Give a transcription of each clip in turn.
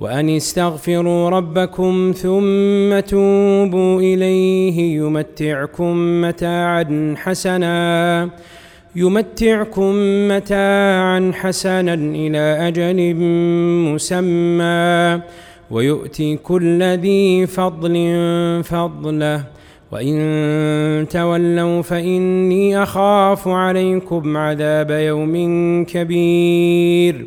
وأن استغفروا ربكم ثم توبوا إليه يمتعكم متاعا حسنا يمتعكم متاعا حسنا إلى أجل مسمى ويؤتي كل ذي فضل فضله. وإن تولوا فإني أخاف عليكم عذاب يوم كبير.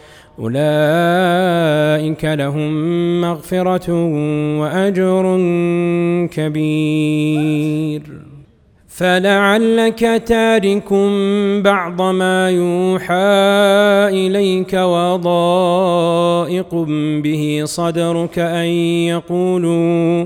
أولئك لهم مغفرة وأجر كبير. فلعلك تارك بعض ما يوحى إليك وضائق به صدرك أن يقولوا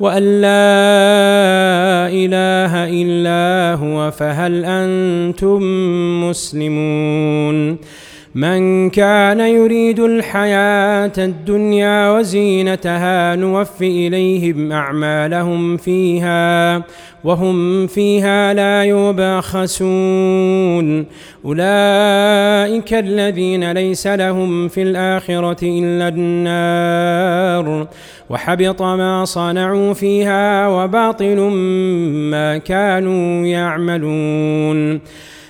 وأن لا إله إلا هو فهل أنتم مسلمون؟ من كان يريد الحياة الدنيا وزينتها نوفي إليهم أعمالهم فيها وهم فيها لا يبخسون. أولئك الذين ليس لهم في الآخرة إلا النار. وحبط ما صنعوا فيها وباطل ما كانوا يعملون.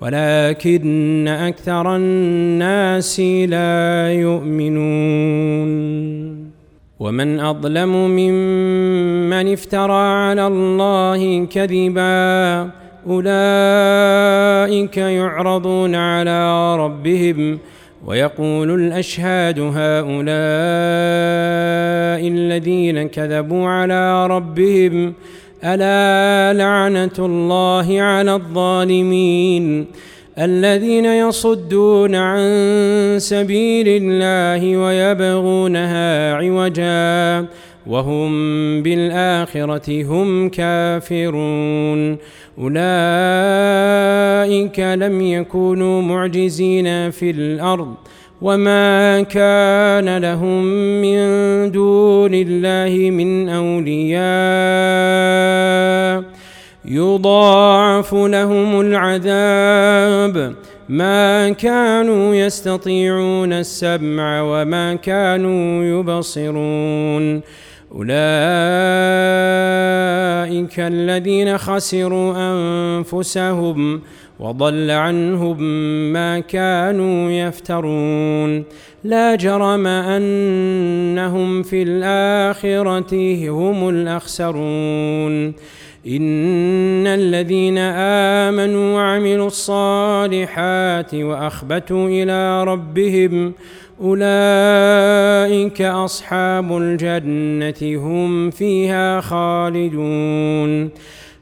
ولكن أكثر الناس لا يؤمنون. ومن أظلم ممن افترى على الله كذبا أولئك يعرضون على ربهم ويقول الأشهاد هؤلاء الذين كذبوا على ربهم ألا لعنة الله على الظالمين الذين يصدون عن سبيل الله ويبغونها عوجا وهم بالآخرة هم كافرون أولئك لم يكونوا معجزين في الأرض وما كان لهم من دون الله من اولياء يضاعف لهم العذاب ما كانوا يستطيعون السمع وما كانوا يبصرون اولئك الذين خسروا انفسهم وضل عنهم ما كانوا يفترون. لا جرم أنهم في الآخرة هم الأخسرون. إن الذين آمنوا وعملوا الصالحات وأخبتوا إلى ربهم أولئك أصحاب الجنة هم فيها خالدون.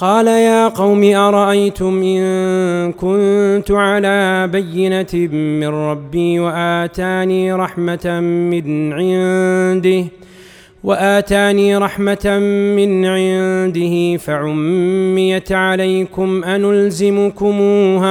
قال يا قوم أرأيتم إن كنت على بينة من ربي وآتاني رحمة من عنده وآتاني رحمة من عنده فعميت عليكم أنلزمكموها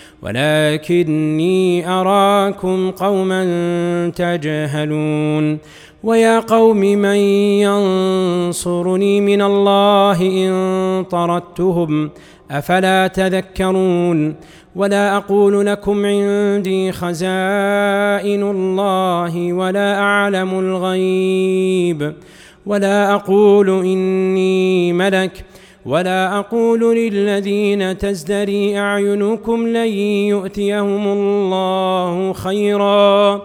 ولكني أراكم قوما تجهلون ويا قوم من ينصرني من الله إن طردتهم أفلا تذكرون ولا أقول لكم عندي خزائن الله ولا أعلم الغيب ولا أقول إني ملك ولا أقول للذين تزدري أعينكم لن يؤتيهم الله خيرا.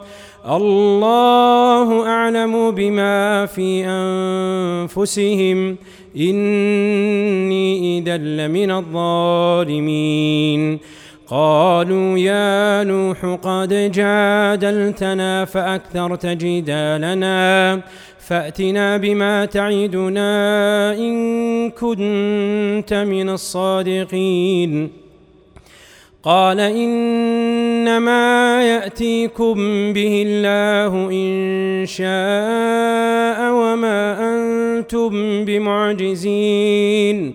الله أعلم بما في أنفسهم. إني إذا لمن الظالمين. قالوا يا نوح قد جادلتنا فأكثرت جدالنا. فأتنا بما تعدنا إن كنت من الصادقين. قال إنما يأتيكم به الله إن شاء وما أنتم بمعجزين.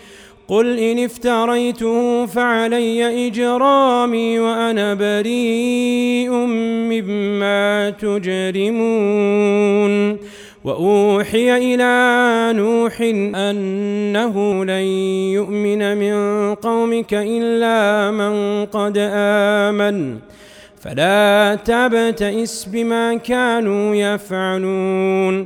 قل إن افتريته فعلي إجرامي وأنا بريء مما تجرمون. وأوحي إلى نوح أنه لن يؤمن من قومك إلا من قد آمن. فلا تبتئس بما كانوا يفعلون.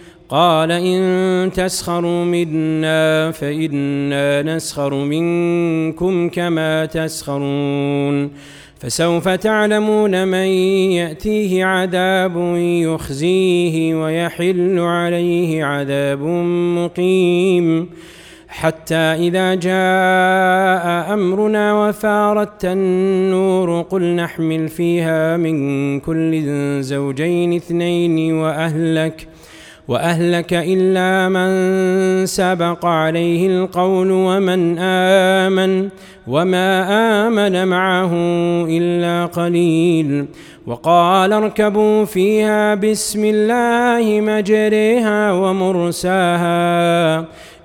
قال إن تسخروا منا فإنا نسخر منكم كما تسخرون فسوف تعلمون من يأتيه عذاب يخزيه ويحل عليه عذاب مقيم حتى إذا جاء أمرنا وفارت النور قل نحمل فيها من كل زوجين اثنين وأهلك ۖ وأهلك إلا من سبق عليه القول ومن آمن وما آمن معه إلا قليل. وقال اركبوا فيها بسم الله مجريها ومرساها.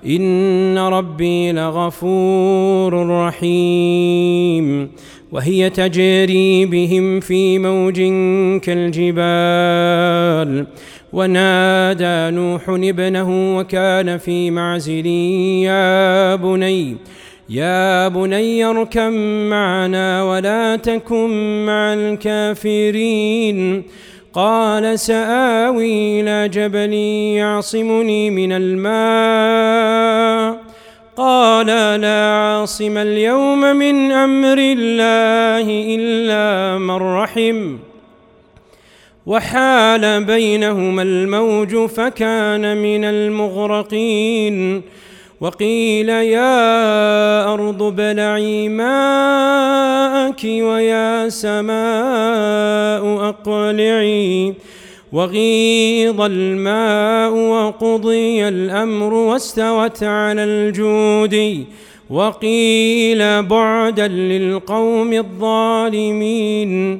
إن ربي لغفور رحيم. وهي تجري بهم في موج كالجبال. ونادى نوح ابنه وكان في معزل يا بني يا بني اركب معنا ولا تكن مع الكافرين. قال سآوي إلى جبل يعصمني من الماء. قال لا عاصم اليوم من أمر الله إلا من رحم. وحال بينهما الموج فكان من المغرقين. وقيل يا أرض بلعي ماءك ويا سماء أقلعي. وغيض الماء وقضي الأمر واستوت على الجود. وقيل بعدا للقوم الظالمين.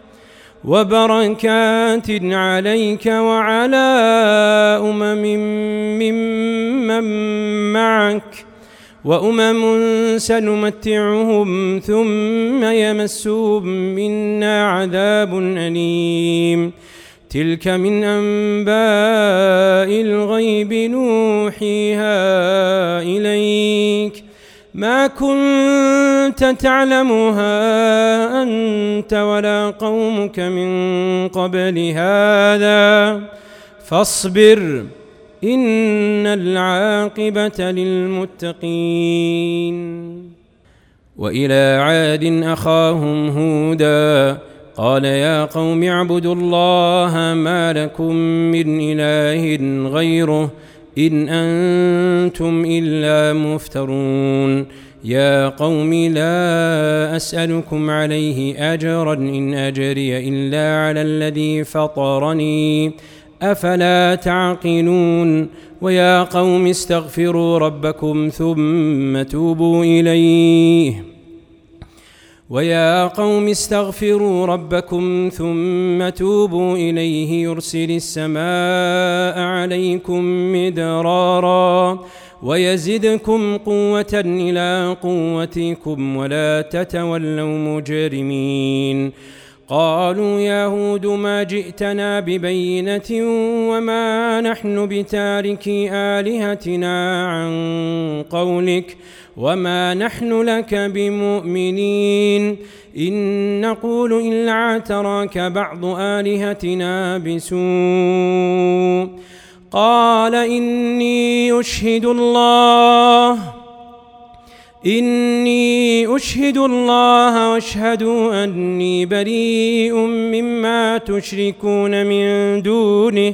وبركات عليك وعلى أمم ممن معك وأمم سنمتعهم ثم يمسهم منا عذاب أليم. تلك من أنباء الغيب نوحيها إليك. ما كنت تعلمها أنت ولا قومك من قبل هذا. فاصبر إن العاقبة للمتقين. وإلى عاد أخاهم هودا قال يا قوم اعبدوا الله ما لكم من إله غيره. إن أنتم إلا مفترون. يا قوم لا أسألكم عليه أجرا إن أجري إلا على الذي فطرني. أفلا تعقلون؟ ويا قوم استغفروا ربكم ثم توبوا إليه. ويا قوم استغفروا ربكم ثم توبوا إليه يرسل السماء عليكم مدرارا ويزدكم قوة إلى قوتكم ولا تتولوا مجرمين. قالوا يا هود ما جئتنا ببينة وما نحن بتاركي آلهتنا عن قولك وما نحن لك بمؤمنين إن نقول إلا اعتراك بعض آلهتنا بسوء قال إني أشهد الله إني أشهد الله واشهد أني بريء مما تشركون من دونه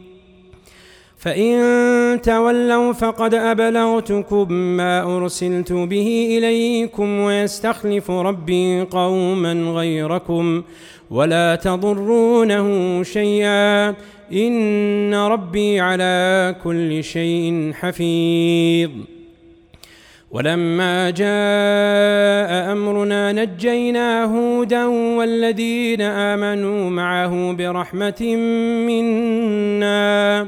فإن تولوا فقد أبلغتكم ما أرسلت به إليكم ويستخلف ربي قوما غيركم ولا تضرونه شيئا إن ربي على كل شيء حفيظ. ولما جاء أمرنا نجينا هودا والذين آمنوا معه برحمة منا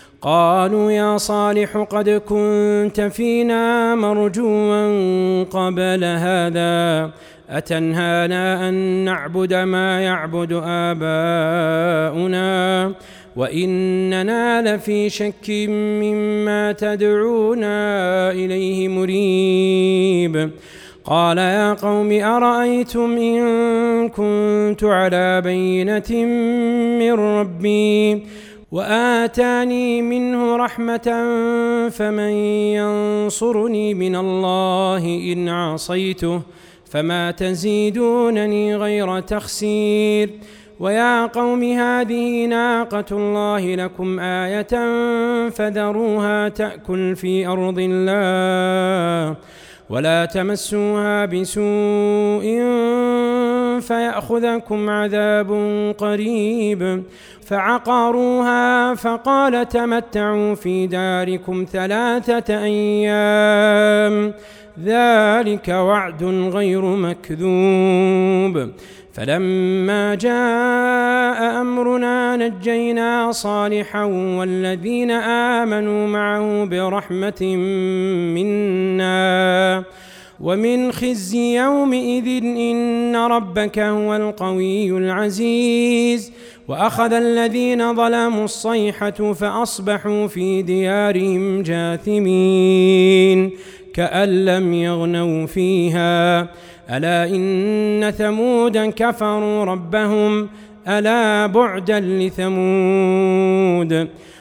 قالوا يا صالح قد كنت فينا مرجوا قبل هذا. أتنهانا أن نعبد ما يعبد آباؤنا؟ وإننا لفي شك مما تدعونا إليه مريب. قال يا قوم أرأيتم إن كنت على بينة من ربي؟ وآتاني منه رحمة فمن ينصرني من الله إن عصيته فما تزيدونني غير تخسير. ويا قوم هذه ناقة الله لكم آية فذروها تأكل في أرض الله ولا تمسوها بسوء فيأخذكم عذاب قريب. فعقروها فقال تمتعوا في داركم ثلاثة أيام. ذلك وعد غير مكذوب. فلما جاء أمرنا نجينا صالحا والذين آمنوا معه برحمة منا. ومن خزي يومئذ إن ربك هو القوي العزيز وأخذ الذين ظلموا الصيحة فأصبحوا في ديارهم جاثمين كأن لم يغنوا فيها. ألا إن ثمودا كفروا ربهم. ألا بعدا لثمود.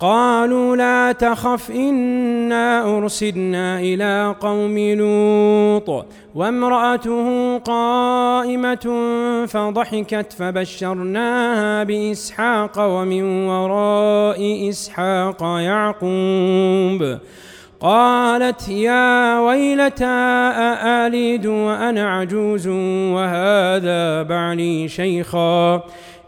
قالوا لا تخف إنا أرسلنا إلى قوم لوط وامرأته قائمة فضحكت فبشرناها بإسحاق ومن وراء إسحاق يعقوب. قالت يا ويلتى أألد وأنا عجوز وهذا بعلي شيخا؟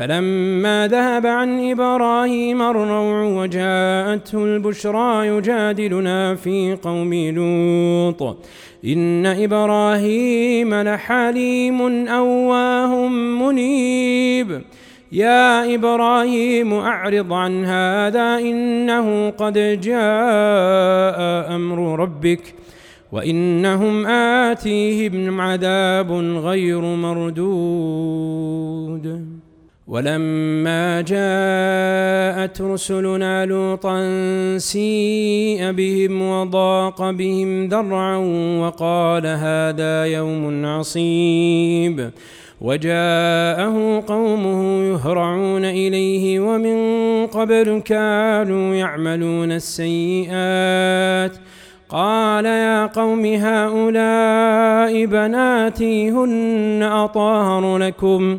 فلما ذهب عن إبراهيم الروع وجاءته البشرى يجادلنا في قوم لوط. إن إبراهيم لحليم أواه منيب. يا إبراهيم أعرض عن هذا إنه قد جاء أمر ربك. وإنهم آتيهم عذاب غير مردود. ولما جاءت رسلنا لوطا سيء بهم وضاق بهم ذرعا وقال هذا يوم عصيب. وجاءه قومه يهرعون إليه ومن قبل كانوا يعملون السيئات. قال يا قوم هؤلاء بناتي هن أطهر لكم.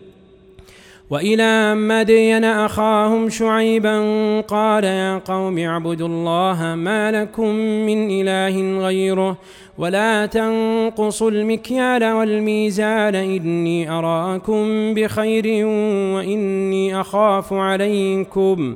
وإلى مدين أخاهم شعيبا قال يا قوم اعبدوا الله ما لكم من إله غيره ولا تنقصوا المكيال والميزان إني أراكم بخير وإني أخاف عليكم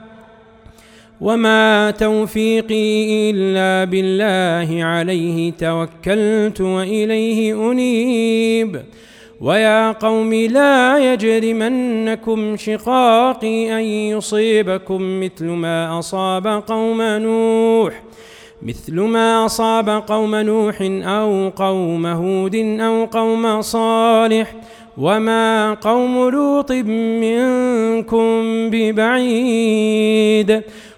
وما توفيقي الا بالله عليه توكلت واليه انيب ويا قوم لا يجرمنكم شقاقي أن يصيبكم مثل ما أصاب قوم نوح مثل ما أصاب قوم نوح أو قوم هود أو قوم صالح وما قوم لوط منكم ببعيد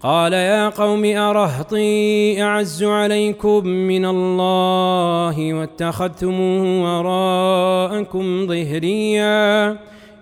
قال يا قوم أرهطي أعز عليكم من الله واتخذتموه وراءكم ظهريا.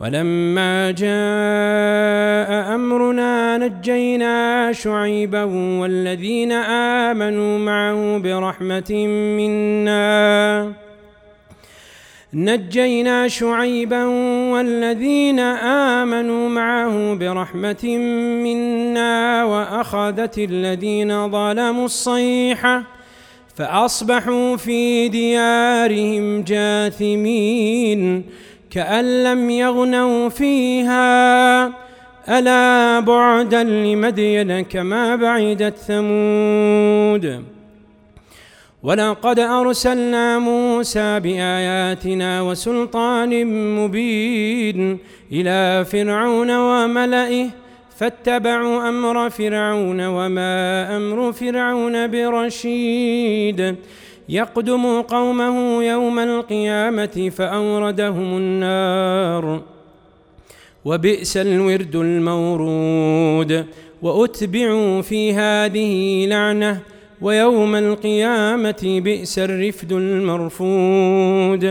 ولما جاء أمرنا نجينا شعيبا والذين آمنوا معه برحمة منا. نجينا شعيبا والذين آمنوا معه برحمة منا وأخذت الذين ظلموا الصيحة فأصبحوا في ديارهم جاثمين. كأن لم يغنوا فيها. ألا بعدا لمدين كما بعدت ثمود. ولقد أرسلنا موسى بآياتنا وسلطان مبين إلى فرعون وملئه فاتبعوا أمر فرعون وما أمر فرعون برشيد. يقدم قومه يوم القيامة فأوردهم النار. وبئس الورد المورود. وأتبعوا في هذه لعنة ويوم القيامة بئس الرفد المرفود.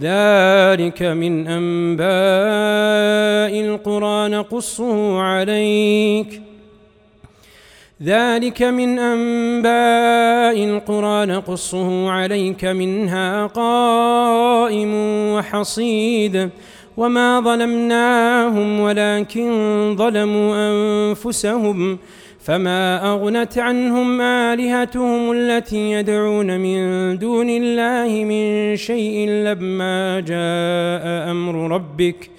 ذلك من أنباء القرى نقصه عليك. ذلك من أنباء القرى نقصه عليك منها قائم وحصيد. وما ظلمناهم ولكن ظلموا أنفسهم فما أغنت عنهم آلهتهم التي يدعون من دون الله من شيء لما جاء أمر ربك.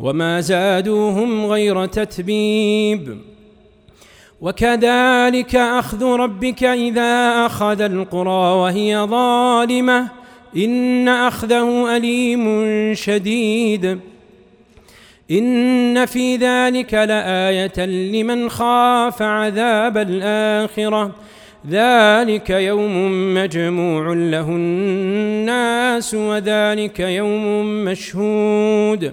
وما زادوهم غير تتبيب. وكذلك أخذ ربك إذا أخذ القرى وهي ظالمة. إن أخذه أليم شديد. إن في ذلك لآية لمن خاف عذاب الآخرة. ذلك يوم مجموع له الناس وذلك يوم مشهود.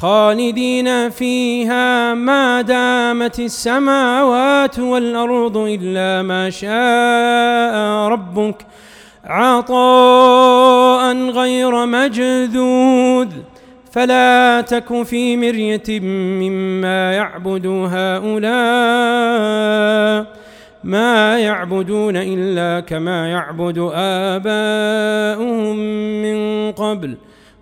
خالدين فيها ما دامت السماوات والأرض إلا ما شاء ربك. عطاء غير مجذوذ. فلا تك في مرية مما يعبد هؤلاء. ما يعبدون إلا كما يعبد آباؤهم من قبل.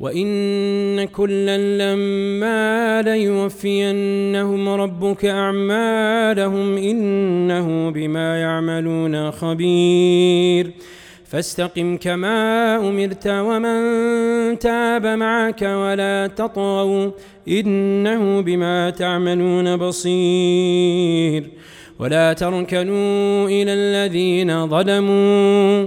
وإن كلا لما ليوفينهم ربك أعمالهم إنه بما يعملون خبير. فاستقم كما أمرت ومن تاب معك ولا تطغوا إنه بما تعملون بصير. ولا تركنوا إلى الذين ظلموا.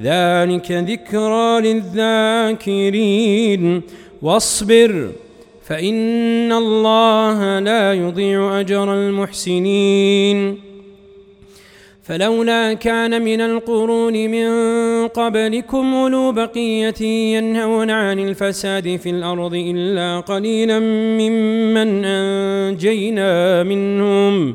ذلك ذكرى للذاكرين. واصبر فإن الله لا يضيع أجر المحسنين. فلولا كان من القرون من قبلكم أولو بقية ينهون عن الفساد في الأرض إلا قليلا ممن أنجينا منهم.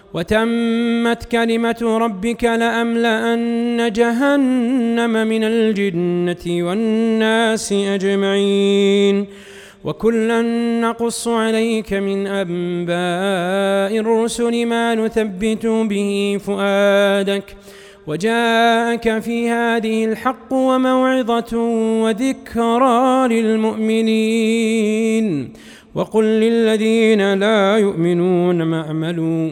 وتمت كلمة ربك لأملأن جهنم من الجنة والناس أجمعين. وكلا نقص عليك من أنباء الرسل ما نثبت به فؤادك. وجاءك في هذه الحق وموعظة وذكرى للمؤمنين. وقل للذين لا يؤمنون ما اعملوا.